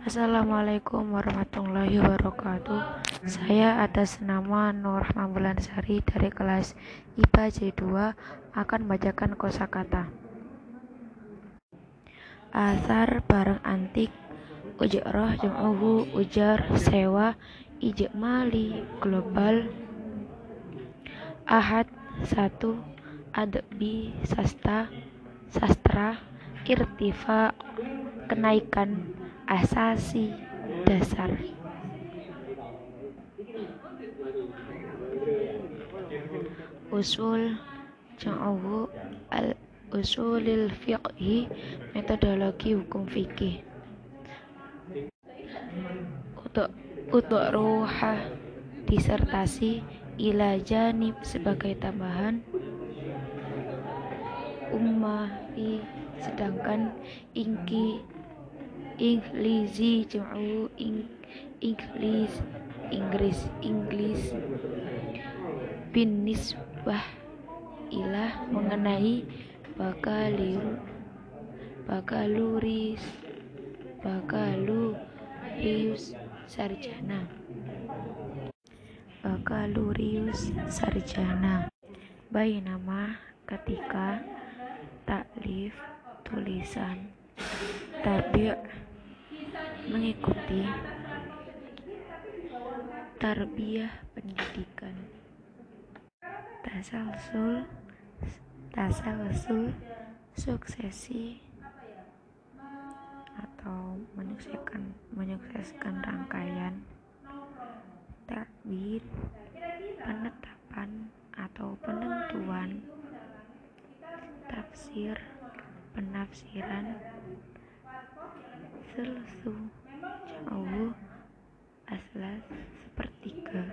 Assalamualaikum warahmatullahi wabarakatuh. Saya atas nama Nur Bulansari dari kelas IPA J2 akan membacakan kosakata. Asar barang antik Ujarah jam'uhu ujar sewa ijmali global ahad satu adbi sasta sastra irtifa kenaikan asasi dasar. Usul jam'uhu al usulil fiqhi metodologi hukum fikih. Untuk untuk ruha disertasi ila janib sebagai tambahan. Umma fi sedangkan ingki Inglizi jam'u ing, Inggris Inggris Inggris. Bin nisbah ilah mengenai bakalir bakaluris bakalurius sarjana. Bakalurius sarjana. Bayi nama ketika taklif tulisan tabi' mengikuti tarbiyah pendidikan. Tasalsul tasalsul suksesi atau menyukseskan menyukseskan rangkaian takbir penetapan atau penentuan tafsir penafsiran selsu jauh aslas sepertiga.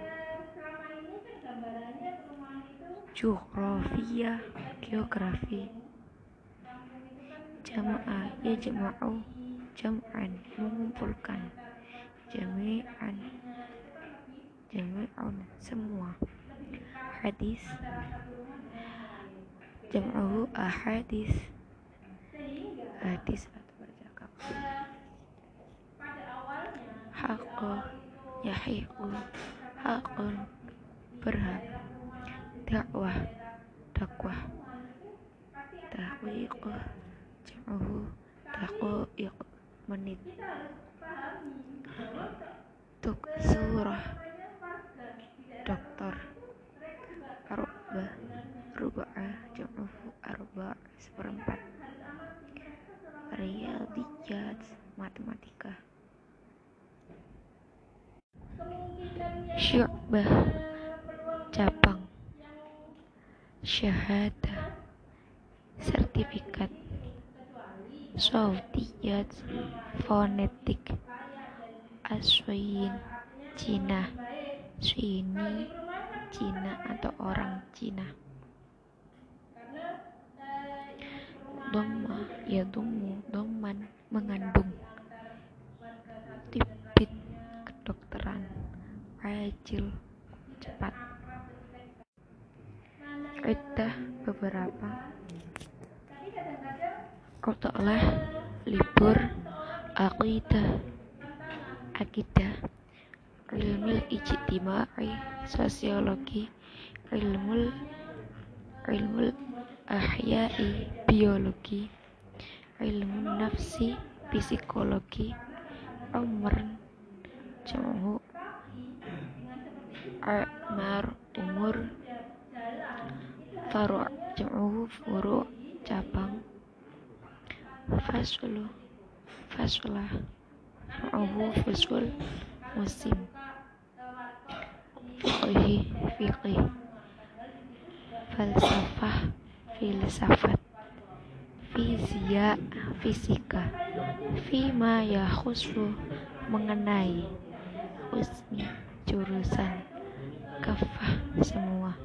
Geografia geografi. Jamaah ya jama'u jam'an mengumpulkan. Jami'an jami'un semua. Hadis. Jam'ahu ahadis hadis atau percakapan haqqo. Yahiqu haqqun. Berhak. Dakwah. Dakwah. Tahwiqu jam'uhu daqiq menit. Tuk surah. Dokter arba. Ruba'a. Jam'uhu arba. Seperempat. Riyadiyat. Matematika syu'bah cabang syahadah sertifikat sautiyat fonetik aswain Cina Swini Cina atau orang Cina. Doma ya dumu doman mengandung. Kedokteran ajil cepat. Iddah beberapa. Kotaklah libur Aqidah. Akidah. Ilmu ijtimai Sosiologi. Ilmu Ilmu Ahyai Biologi. Ilmu nafsi Psikologi. Umr Jamu Amar Umur Faru' Jamu Furu' Cabang fasulu fasulah ma'ahu fusul musim fiqhi fiqih falsafah filsafat fizia fisika fima ya khusu mengenai usmi jurusan kafah semua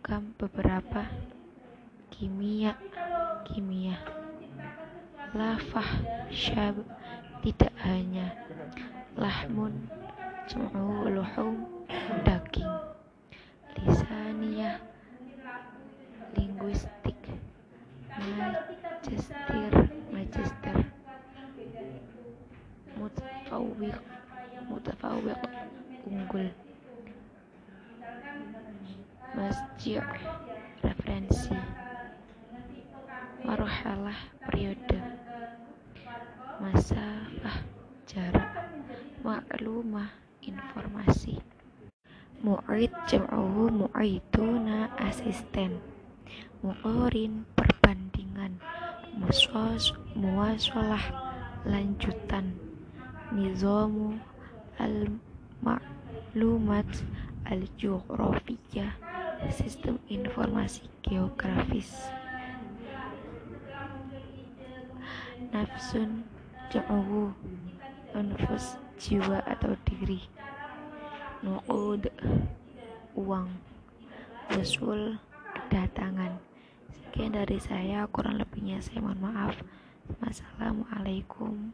kam beberapa kimia kimia. Lafah syab tidak hanya lahmun jum'u luhum daging. Lisaniyah linguistik magister magister mutafawwiq mutafawwiq unggul. Masji' referensi marhalah periode. Masafah jarak. Maklumah informasi. Mu'id jam'uhu mu'iduna asisten. Muqorin perbandingan. Muswas muwasalah lanjutan. Nizamu al maklumat al geografiyah sistem informasi geografis nafsun ja'uhu anfus jiwa atau diri. Nuqud uang usul kedatangan. Sekian dari saya kurang lebihnya saya mohon maaf. Wassalamualaikum